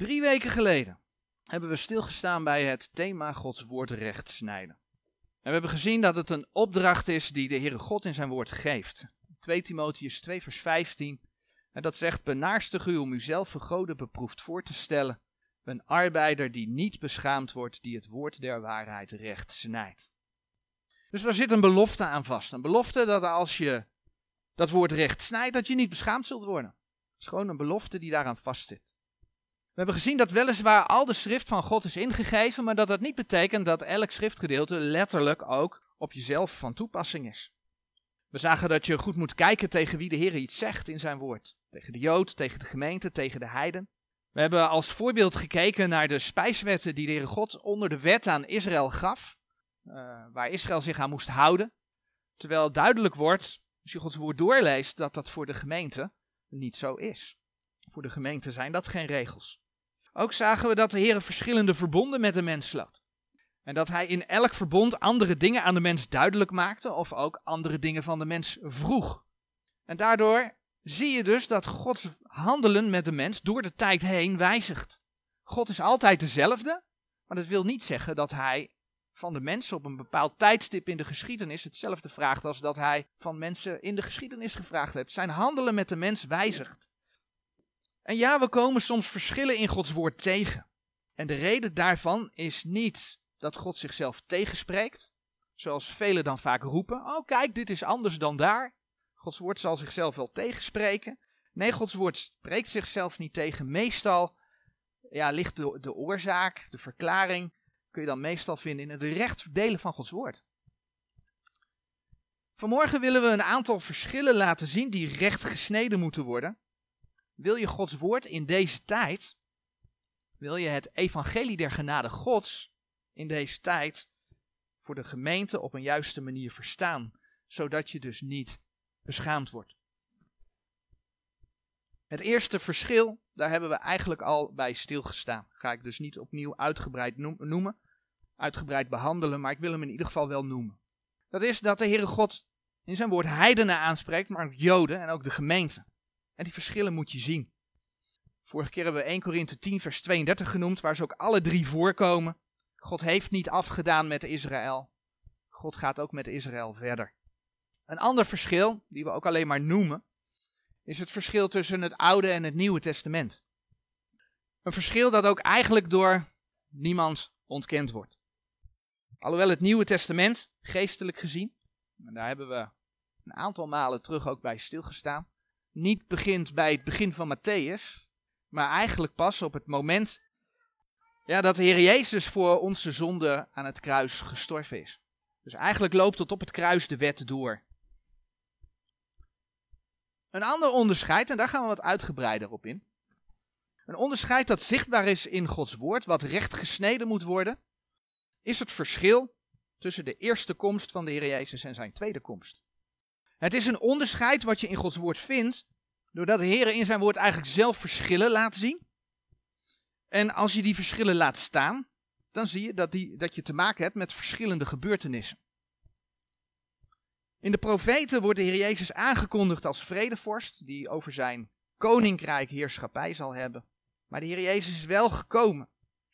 Drie weken geleden hebben we stilgestaan bij het thema Gods woord recht snijden. En we hebben gezien dat het een opdracht is die de Heere God in zijn woord geeft. 2 Timotheus 2 vers 15. En dat zegt, benaarstig u om uzelf vergoden beproefd voor te stellen. Een arbeider die niet beschaamd wordt, die het woord der waarheid recht snijdt. Dus daar zit een belofte aan vast. Een belofte dat als je dat woord recht snijdt, dat je niet beschaamd zult worden. Het is gewoon een belofte die daaraan vastzit. We hebben gezien dat weliswaar al de schrift van God is ingegeven, maar dat dat niet betekent dat elk schriftgedeelte letterlijk ook op jezelf van toepassing is. We zagen dat je goed moet kijken tegen wie de Heer iets zegt in zijn woord. Tegen de Jood, tegen de gemeente, tegen de heiden. We hebben als voorbeeld gekeken naar de spijswetten die de Heere God onder de wet aan Israël gaf, uh, waar Israël zich aan moest houden. Terwijl duidelijk wordt, als je Gods woord doorleest, dat dat voor de gemeente niet zo is. Voor de gemeente zijn dat geen regels. Ook zagen we dat de Heer verschillende verbonden met de mens sloot. En dat hij in elk verbond andere dingen aan de mens duidelijk maakte of ook andere dingen van de mens vroeg. En daardoor zie je dus dat Gods handelen met de mens door de tijd heen wijzigt. God is altijd dezelfde, maar dat wil niet zeggen dat hij van de mensen op een bepaald tijdstip in de geschiedenis hetzelfde vraagt als dat hij van mensen in de geschiedenis gevraagd heeft. Zijn handelen met de mens wijzigt. En ja, we komen soms verschillen in Gods woord tegen. En de reden daarvan is niet dat God zichzelf tegenspreekt, zoals velen dan vaak roepen. Oh, kijk, dit is anders dan daar. Gods woord zal zichzelf wel tegenspreken. Nee, Gods woord spreekt zichzelf niet tegen. Meestal ja, ligt de, de oorzaak, de verklaring, kun je dan meestal vinden in het recht verdelen van Gods woord. Vanmorgen willen we een aantal verschillen laten zien die recht gesneden moeten worden. Wil je Gods woord in deze tijd, wil je het evangelie der genade Gods in deze tijd voor de gemeente op een juiste manier verstaan, zodat je dus niet beschaamd wordt. Het eerste verschil, daar hebben we eigenlijk al bij stilgestaan. Ga ik dus niet opnieuw uitgebreid noemen, uitgebreid behandelen, maar ik wil hem in ieder geval wel noemen. Dat is dat de Heere God in zijn woord heidenen aanspreekt, maar ook Joden en ook de gemeente. En die verschillen moet je zien. Vorige keer hebben we 1 Korinthe 10 vers 32 genoemd, waar ze ook alle drie voorkomen. God heeft niet afgedaan met Israël. God gaat ook met Israël verder. Een ander verschil, die we ook alleen maar noemen, is het verschil tussen het Oude en het Nieuwe Testament. Een verschil dat ook eigenlijk door niemand ontkend wordt. Alhoewel het Nieuwe Testament, geestelijk gezien, en daar hebben we een aantal malen terug ook bij stilgestaan, niet begint bij het begin van Matthäus, maar eigenlijk pas op het moment ja, dat de Heer Jezus voor onze zonde aan het kruis gestorven is. Dus eigenlijk loopt tot op het kruis de wet door. Een ander onderscheid, en daar gaan we wat uitgebreider op in. Een onderscheid dat zichtbaar is in Gods woord, wat recht gesneden moet worden, is het verschil tussen de eerste komst van de Heer Jezus en zijn tweede komst. Het is een onderscheid wat je in Gods woord vindt, doordat de Heer in zijn woord eigenlijk zelf verschillen laat zien. En als je die verschillen laat staan, dan zie je dat, die, dat je te maken hebt met verschillende gebeurtenissen. In de profeten wordt de Heer Jezus aangekondigd als vredevorst, die over zijn koninkrijk heerschappij zal hebben. Maar de Heer Jezus is wel gekomen.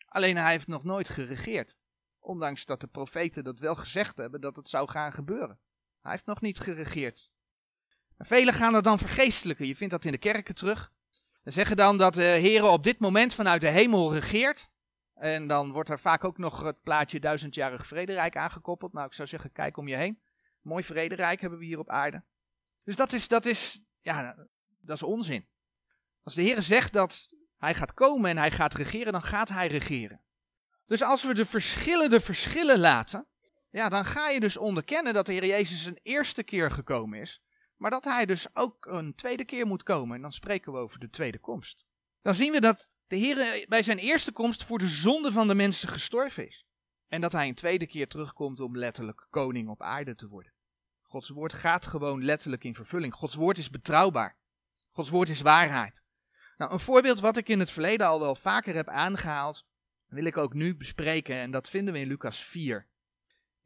Alleen hij heeft nog nooit geregeerd. Ondanks dat de profeten dat wel gezegd hebben dat het zou gaan gebeuren. Hij heeft nog niet geregeerd. velen gaan dat dan vergeestelijken. Je vindt dat in de kerken terug. Ze zeggen dan dat de Heer op dit moment vanuit de hemel regeert. En dan wordt er vaak ook nog het plaatje duizendjarig vrederijk aangekoppeld. Nou, ik zou zeggen, kijk om je heen. Mooi vrederijk hebben we hier op aarde. Dus dat is, dat is, ja, dat is onzin. Als de Heer zegt dat hij gaat komen en hij gaat regeren, dan gaat hij regeren. Dus als we de verschillende verschillen laten, ja, dan ga je dus onderkennen dat de Heer Jezus een eerste keer gekomen is, maar dat hij dus ook een tweede keer moet komen. En dan spreken we over de tweede komst. Dan zien we dat de Heer bij zijn eerste komst voor de zonde van de mensen gestorven is. En dat hij een tweede keer terugkomt om letterlijk koning op aarde te worden. Gods woord gaat gewoon letterlijk in vervulling. Gods woord is betrouwbaar. Gods woord is waarheid. Nou, een voorbeeld wat ik in het verleden al wel vaker heb aangehaald, wil ik ook nu bespreken en dat vinden we in Lucas 4.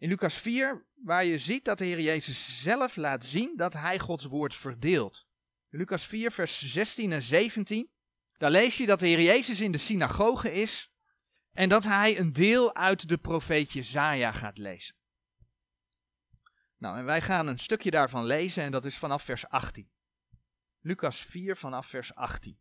In Lucas 4, waar je ziet dat de Heer Jezus zelf laat zien dat hij Gods woord verdeelt. Lucas 4, vers 16 en 17, Daar lees je dat de Heer Jezus in de synagoge is en dat hij een deel uit de profeet Jezaja gaat lezen. Nou, en wij gaan een stukje daarvan lezen en dat is vanaf vers 18. Lucas 4 vanaf vers 18.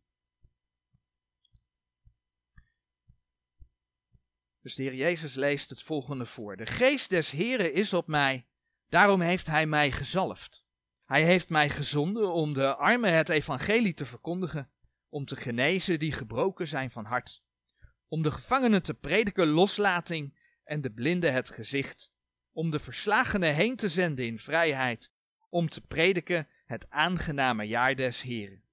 Dus de Heer Jezus leest het volgende voor. De geest des Heren is op mij, daarom heeft hij mij gezalfd. Hij heeft mij gezonden om de armen het evangelie te verkondigen, om te genezen die gebroken zijn van hart, om de gevangenen te prediken loslating en de blinden het gezicht, om de verslagenen heen te zenden in vrijheid, om te prediken het aangename jaar des Heren.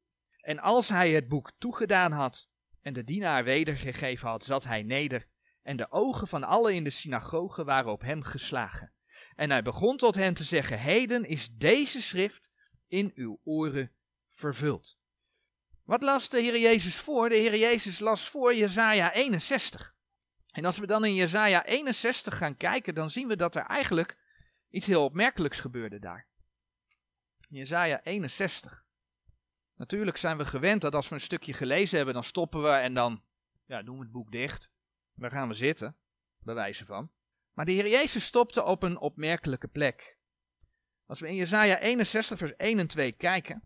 En als hij het boek toegedaan had en de dienaar wedergegeven had, zat hij neder en de ogen van allen in de synagoge waren op hem geslagen. En hij begon tot hen te zeggen, heden is deze schrift in uw oren vervuld. Wat las de Heer Jezus voor? De Heer Jezus las voor Jezaja 61. En als we dan in Jezaja 61 gaan kijken, dan zien we dat er eigenlijk iets heel opmerkelijks gebeurde daar. Jezaja 61. Natuurlijk zijn we gewend dat als we een stukje gelezen hebben, dan stoppen we en dan ja, doen we het boek dicht. Daar gaan we zitten, bij van. Maar de Heer Jezus stopte op een opmerkelijke plek. Als we in Jezaja 61 vers 1 en 2 kijken,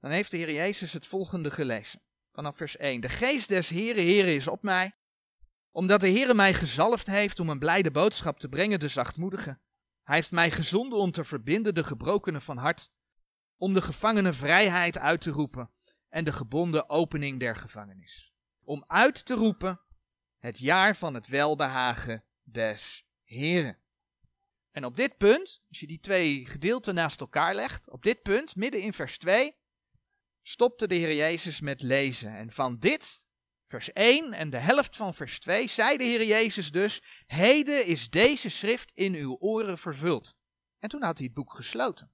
dan heeft de Heer Jezus het volgende gelezen. Vanaf vers 1. De geest des Heeren, Heeren is op mij, omdat de Heere mij gezalfd heeft om een blijde boodschap te brengen de zachtmoedigen. Hij heeft mij gezonden om te verbinden de gebrokenen van hart, om de gevangenen vrijheid uit te roepen en de gebonden opening der gevangenis. Om uit te roepen het jaar van het welbehagen des Heren. En op dit punt, als je die twee gedeelten naast elkaar legt, op dit punt, midden in vers 2, stopte de Heer Jezus met lezen. En van dit, vers 1 en de helft van vers 2, zei de Heer Jezus dus, heden is deze schrift in uw oren vervuld. En toen had hij het boek gesloten.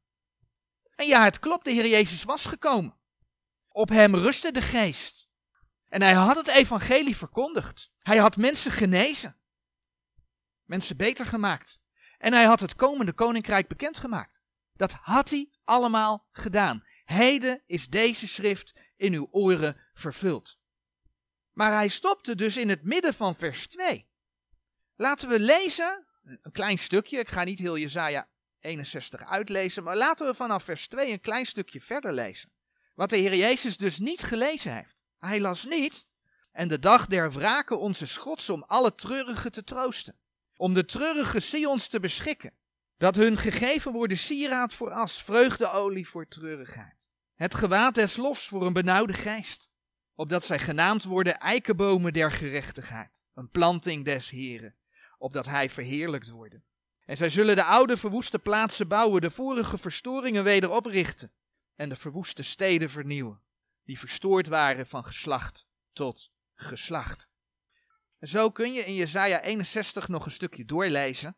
En ja, het klopt, de Heer Jezus was gekomen. Op hem rustte de geest. En hij had het evangelie verkondigd. Hij had mensen genezen. Mensen beter gemaakt. En hij had het komende koninkrijk bekendgemaakt. Dat had hij allemaal gedaan. Heden is deze schrift in uw oren vervuld. Maar hij stopte dus in het midden van vers 2. Laten we lezen, een klein stukje, ik ga niet heel Jezaja 61 uitlezen, maar laten we vanaf vers 2 een klein stukje verder lezen. Wat de Heer Jezus dus niet gelezen heeft. Hij las niet, en de dag der wraken onze schots om alle treurigen te troosten. Om de treurige Sions te beschikken. Dat hun gegeven worden sieraad voor as, vreugdeolie voor treurigheid. Het gewaad des lofs voor een benauwde geest. Opdat zij genaamd worden eikenbomen der gerechtigheid. Een planting des Heren. Opdat hij verheerlijkt worden. En zij zullen de oude verwoeste plaatsen bouwen, de vorige verstoringen weder oprichten. En de verwoeste steden vernieuwen. Die verstoord waren van geslacht tot geslacht. Zo kun je in Jesaja 61 nog een stukje doorlezen.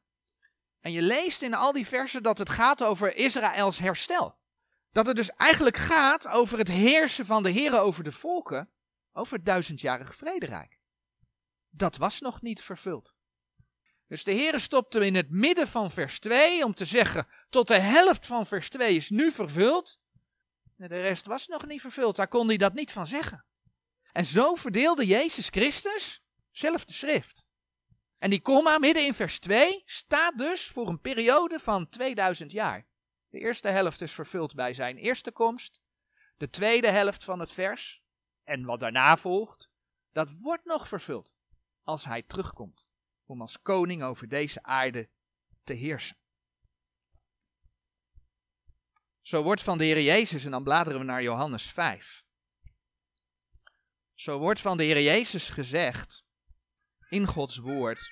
En je leest in al die versen dat het gaat over Israëls herstel. Dat het dus eigenlijk gaat over het heersen van de Heer over de volken, over het duizendjarig vrederijk. Dat was nog niet vervuld. Dus de Heer stopte in het midden van vers 2 om te zeggen, tot de helft van vers 2 is nu vervuld. De rest was nog niet vervuld, daar kon hij dat niet van zeggen. En zo verdeelde Jezus Christus zelf de schrift. En die komma midden in vers 2 staat dus voor een periode van 2000 jaar. De eerste helft is vervuld bij zijn eerste komst. De tweede helft van het vers en wat daarna volgt, dat wordt nog vervuld als hij terugkomt om als koning over deze aarde te heersen. Zo wordt van de Heer Jezus, en dan bladeren we naar Johannes 5. Zo wordt van de Heer Jezus gezegd in Gods woord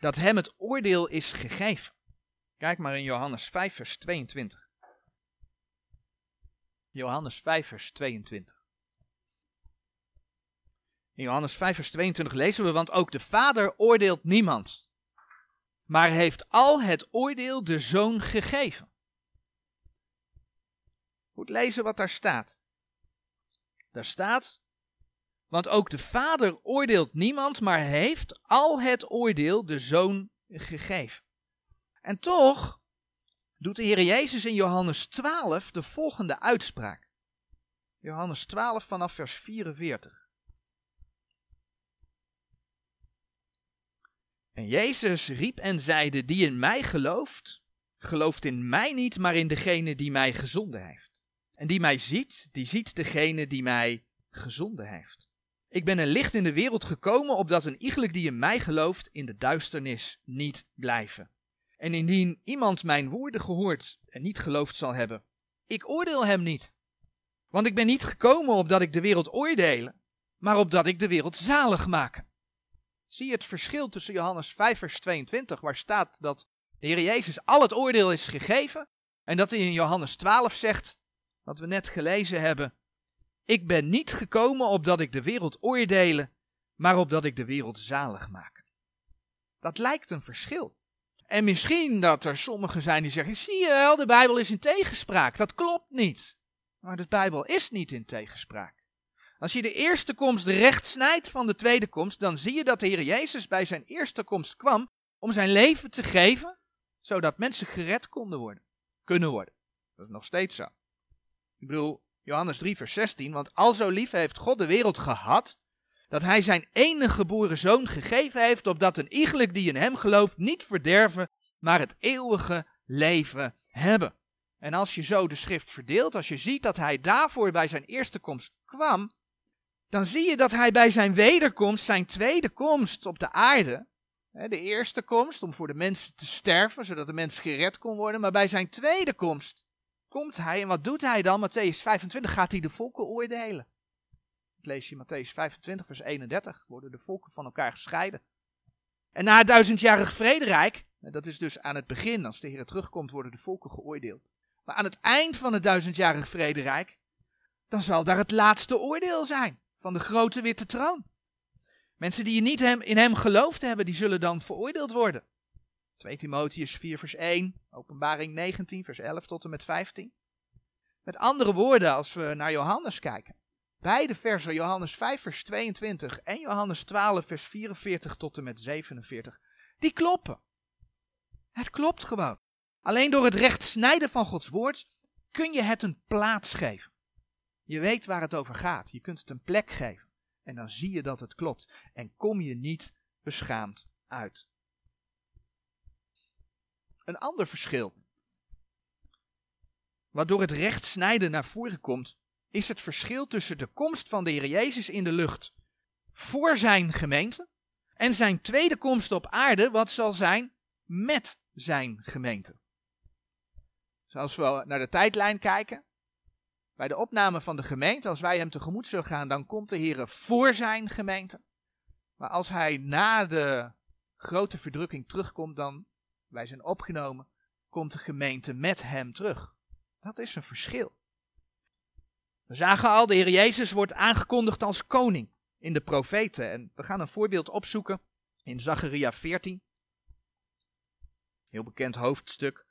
dat hem het oordeel is gegeven. Kijk maar in Johannes 5, vers 22. Johannes 5, vers 22. In Johannes 5, vers 22 lezen we, want ook de Vader oordeelt niemand, maar heeft al het oordeel de Zoon gegeven. Goed lezen wat daar staat. Daar staat, want ook de Vader oordeelt niemand, maar heeft al het oordeel de Zoon gegeven. En toch doet de Heer Jezus in Johannes 12 de volgende uitspraak. Johannes 12 vanaf vers 44. En Jezus riep en zeide: Die in mij gelooft, gelooft in mij niet, maar in degene die mij gezonden heeft. En die mij ziet, die ziet degene die mij gezonden heeft. Ik ben een licht in de wereld gekomen, opdat een iegelijk die in mij gelooft in de duisternis niet blijven. En indien iemand mijn woorden gehoord en niet geloofd zal hebben, ik oordeel hem niet. Want ik ben niet gekomen opdat ik de wereld oordelen, maar opdat ik de wereld zalig maak. Zie het verschil tussen Johannes 5 vers 22, waar staat dat de Heer Jezus al het oordeel is gegeven, en dat hij in Johannes 12 zegt, wat we net gelezen hebben, ik ben niet gekomen opdat ik de wereld oordelen, maar opdat ik de wereld zalig maak. Dat lijkt een verschil. En misschien dat er sommigen zijn die zeggen: zie je wel, de Bijbel is in tegenspraak. Dat klopt niet. Maar de Bijbel is niet in tegenspraak. Als je de eerste komst recht snijdt van de tweede komst, dan zie je dat de Heer Jezus bij zijn eerste komst kwam om zijn leven te geven, zodat mensen gered konden worden, kunnen worden. Dat is nog steeds zo. Ik bedoel, Johannes 3, vers 16, want al zo lief heeft God de wereld gehad, dat hij zijn enige geboren zoon gegeven heeft, opdat een iegelijk die in hem gelooft niet verderven, maar het eeuwige leven hebben. En als je zo de schrift verdeelt, als je ziet dat hij daarvoor bij zijn eerste komst kwam, dan zie je dat hij bij zijn wederkomst, zijn tweede komst op de aarde, de eerste komst om voor de mensen te sterven, zodat de mens gered kon worden, maar bij zijn tweede komst komt hij en wat doet hij dan? Matthäus 25 gaat hij de volken oordelen lees je Matthäus 25, vers 31, worden de volken van elkaar gescheiden. En na het duizendjarig vrederijk, dat is dus aan het begin, als de Heer terugkomt, worden de volken geoordeeld. Maar aan het eind van het duizendjarig vrederijk, dan zal daar het laatste oordeel zijn van de grote witte troon. Mensen die niet hem, in hem geloofd hebben, die zullen dan veroordeeld worden. 2 Timotheus 4 vers 1, openbaring 19 vers 11 tot en met 15. Met andere woorden, als we naar Johannes kijken, Beide versen, Johannes 5, vers 22 en Johannes 12, vers 44 tot en met 47, die kloppen. Het klopt gewoon. Alleen door het recht snijden van Gods woord kun je het een plaats geven. Je weet waar het over gaat. Je kunt het een plek geven. En dan zie je dat het klopt. En kom je niet beschaamd uit. Een ander verschil. Waardoor het recht snijden naar voren komt, is het verschil tussen de komst van de Heer Jezus in de lucht voor zijn gemeente en zijn tweede komst op aarde, wat zal zijn met zijn gemeente. Zoals we naar de tijdlijn kijken, bij de opname van de gemeente, als wij hem tegemoet zullen gaan, dan komt de Heer voor zijn gemeente. Maar als hij na de grote verdrukking terugkomt, dan wij zijn opgenomen, komt de gemeente met hem terug. Dat is een verschil. We zagen al, de Heer Jezus wordt aangekondigd als koning in de profeten. En we gaan een voorbeeld opzoeken in Zacharia 14. Heel bekend hoofdstuk.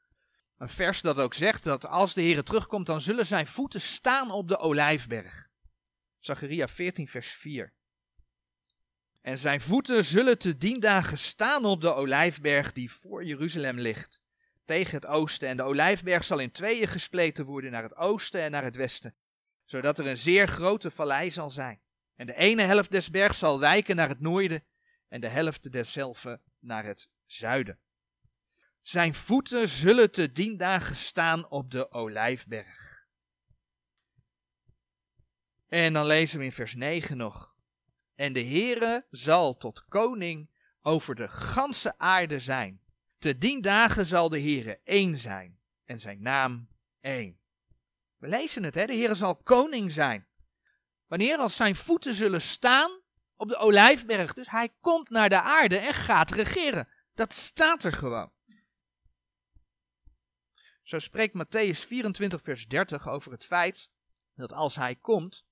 Een vers dat ook zegt dat als de Heer terugkomt, dan zullen zijn voeten staan op de olijfberg. Zacharia 14, vers 4. En zijn voeten zullen te dien dagen staan op de olijfberg die voor Jeruzalem ligt, tegen het oosten. En de olijfberg zal in tweeën gespleten worden naar het oosten en naar het westen zodat er een zeer grote vallei zal zijn. En de ene helft des bergs zal wijken naar het noorden en de helft deszelfde naar het zuiden. Zijn voeten zullen te dien dagen staan op de olijfberg. En dan lezen we in vers 9 nog. En de Heere zal tot koning over de ganse aarde zijn. Te dien dagen zal de Heere één zijn en zijn naam één. We lezen het, hè? de Heer zal koning zijn. Wanneer als zijn voeten zullen staan op de olijfberg. Dus hij komt naar de aarde en gaat regeren. Dat staat er gewoon. Zo spreekt Matthäus 24, vers 30 over het feit dat als hij komt,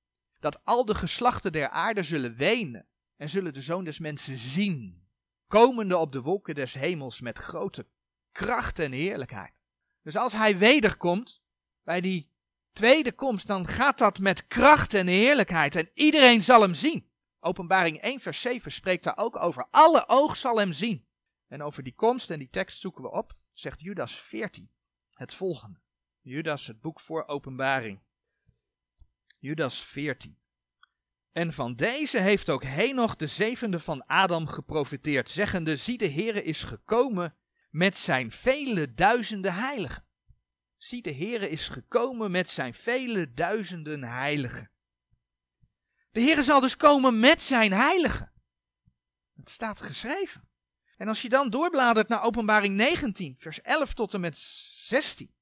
dat al de geslachten der aarde zullen wenen en zullen de zoon des mensen zien, komende op de wolken des hemels met grote kracht en heerlijkheid. Dus als hij wederkomt, bij die tweede komst, dan gaat dat met kracht en heerlijkheid en iedereen zal hem zien. Openbaring 1 vers 7 spreekt daar ook over. Alle oog zal hem zien. En over die komst en die tekst zoeken we op, zegt Judas 14 het volgende. Judas, het boek voor openbaring. Judas 14. En van deze heeft ook Henoch de zevende van Adam geprofiteerd, zeggende, zie de Heere is gekomen met zijn vele duizenden heiligen. Zie de Heere is gekomen met zijn vele duizenden heiligen. De Heere zal dus komen met zijn heiligen. Het staat geschreven. En als je dan doorbladert naar openbaring 19, vers 11 tot en met 16.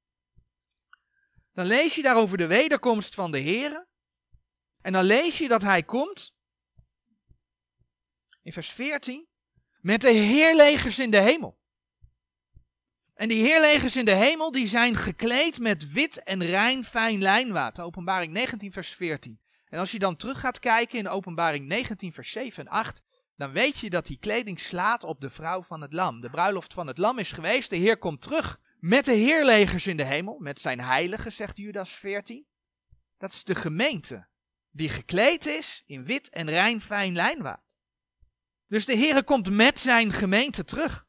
Dan lees je daar over de wederkomst van de Heere. En dan lees je dat hij komt. In vers 14. Met de heerlegers in de hemel. En die heerlegers in de hemel die zijn gekleed met wit en rein fijn lijnwaad. Openbaring 19 vers 14. En als je dan terug gaat kijken in openbaring 19 vers 7 en 8. Dan weet je dat die kleding slaat op de vrouw van het lam. De bruiloft van het lam is geweest. De Heer komt terug met de heerlegers in de hemel. Met zijn heiligen, zegt Judas 14. Dat is de gemeente die gekleed is in wit en rein fijn lijnwaad. Dus de Heer komt met zijn gemeente terug.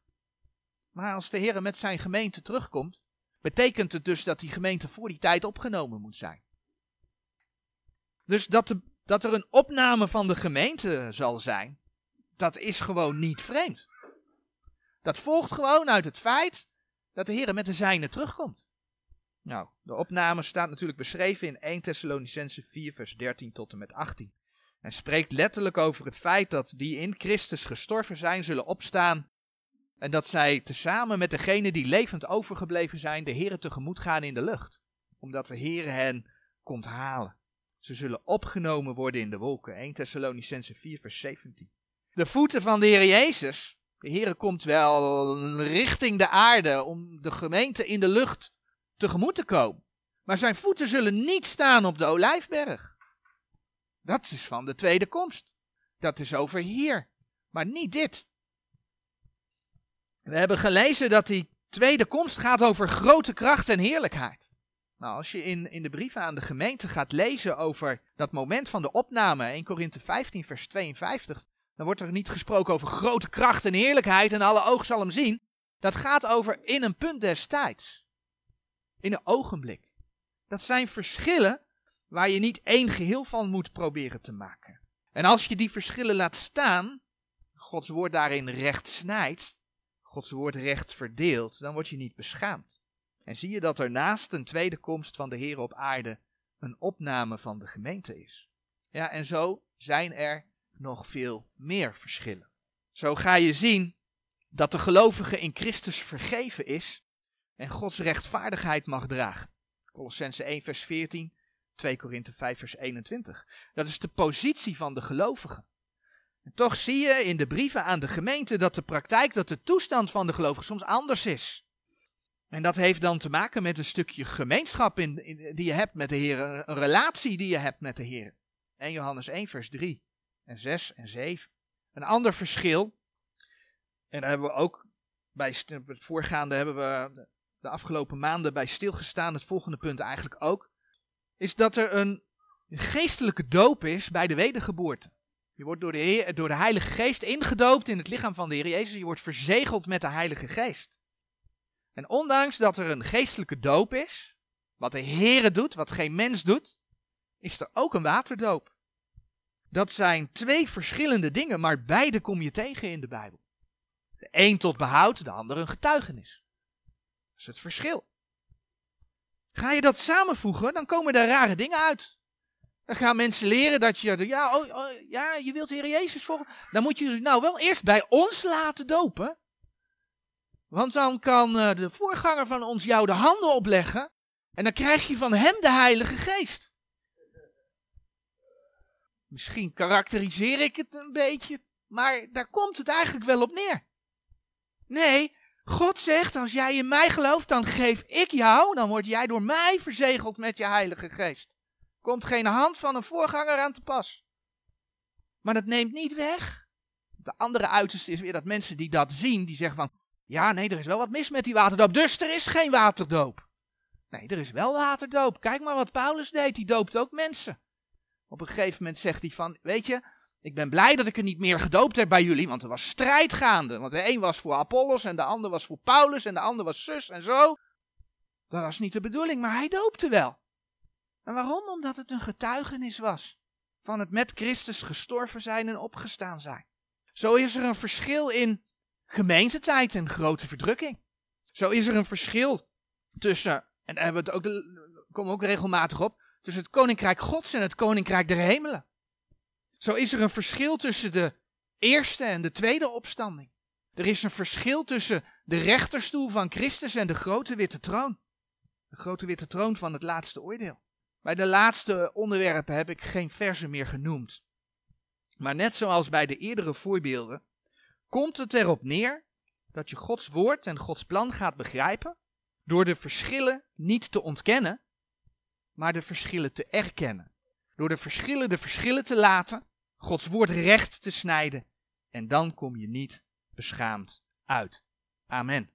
Maar als de Heer met zijn gemeente terugkomt, betekent het dus dat die gemeente voor die tijd opgenomen moet zijn. Dus dat, dat er een opname van de gemeente zal zijn, dat is gewoon niet vreemd. Dat volgt gewoon uit het feit dat de Heer met de zijne terugkomt. Nou, de opname staat natuurlijk beschreven in 1 Thessalonicense 4, vers 13 tot en met 18. En spreekt letterlijk over het feit dat die in Christus gestorven zijn, zullen opstaan. En dat zij tezamen met degenen die levend overgebleven zijn, de Heer tegemoet gaan in de lucht. Omdat de Heer hen komt halen. Ze zullen opgenomen worden in de wolken. 1 Thessalonicense 4, vers 17. De voeten van de Heer Jezus, de Heer komt wel richting de aarde om de gemeente in de lucht tegemoet te komen. Maar zijn voeten zullen niet staan op de olijfberg. Dat is van de tweede komst. Dat is over hier. Maar niet dit. We hebben gelezen dat die tweede komst gaat over grote kracht en heerlijkheid. Nou, als je in, in de brieven aan de gemeente gaat lezen over dat moment van de opname, 1 Korinthe 15, vers 52, dan wordt er niet gesproken over grote kracht en heerlijkheid en alle oog zal hem zien. Dat gaat over in een punt des tijds in een ogenblik. Dat zijn verschillen waar je niet één geheel van moet proberen te maken. En als je die verschillen laat staan, Gods woord daarin recht snijdt, Gods woord recht verdeelt, dan word je niet beschaamd. En zie je dat er naast een tweede komst van de Heer op aarde een opname van de gemeente is. Ja, en zo zijn er nog veel meer verschillen. Zo ga je zien dat de gelovige in Christus vergeven is en Gods rechtvaardigheid mag dragen. Colossense 1 vers 14, 2 Korinthe 5 vers 21. Dat is de positie van de gelovigen. En toch zie je in de brieven aan de gemeente dat de praktijk, dat de toestand van de gelovigen soms anders is. En dat heeft dan te maken met een stukje gemeenschap in, die je hebt met de Heer, een relatie die je hebt met de Heer. 1 Johannes 1 vers 3 en 6 en 7. Een ander verschil, en daar hebben we ook bij het voorgaande hebben we de afgelopen maanden bij stilgestaan, het volgende punt eigenlijk ook, is dat er een geestelijke doop is bij de wedergeboorte. Je wordt door de, Heer, door de Heilige Geest ingedoopt in het lichaam van de Heer Jezus. Je wordt verzegeld met de Heilige Geest. En ondanks dat er een geestelijke doop is, wat de Heer doet, wat geen mens doet, is er ook een waterdoop. Dat zijn twee verschillende dingen, maar beide kom je tegen in de Bijbel. De een tot behoud, de ander een getuigenis het verschil. Ga je dat samenvoegen, dan komen er rare dingen uit. Dan gaan mensen leren dat je, ja, oh, oh, ja je wilt de Heer Jezus volgen. Dan moet je nou wel eerst bij ons laten dopen. Want dan kan uh, de voorganger van ons jou de handen opleggen. En dan krijg je van hem de Heilige Geest. Misschien karakteriseer ik het een beetje, maar daar komt het eigenlijk wel op neer. Nee, God zegt, als jij in mij gelooft, dan geef ik jou, dan word jij door mij verzegeld met je Heilige Geest. Komt geen hand van een voorganger aan te pas. Maar dat neemt niet weg. De andere uiterste is weer dat mensen die dat zien, die zeggen van, ja nee, er is wel wat mis met die waterdoop, dus er is geen waterdoop. Nee, er is wel waterdoop. Kijk maar wat Paulus deed, die doopt ook mensen. Op een gegeven moment zegt hij van, weet je, ik ben blij dat ik er niet meer gedoopt heb bij jullie, want er was strijd gaande. Want de een was voor Apollos en de ander was voor Paulus en de ander was zus en zo. Dat was niet de bedoeling, maar hij doopte wel. En waarom? Omdat het een getuigenis was van het met Christus gestorven zijn en opgestaan zijn. Zo is er een verschil in gemeentetijd en grote verdrukking. Zo is er een verschil tussen, en daar hebben we het ook, komen we ook regelmatig op, tussen het koninkrijk Gods en het koninkrijk der hemelen. Zo is er een verschil tussen de eerste en de tweede opstanding. Er is een verschil tussen de rechterstoel van Christus en de grote witte troon. De grote witte troon van het laatste oordeel. Bij de laatste onderwerpen heb ik geen versen meer genoemd. Maar net zoals bij de eerdere voorbeelden, komt het erop neer dat je Gods woord en Gods plan gaat begrijpen door de verschillen niet te ontkennen, maar de verschillen te erkennen. Door de verschillen de verschillen te laten, Gods woord recht te snijden en dan kom je niet beschaamd uit. Amen.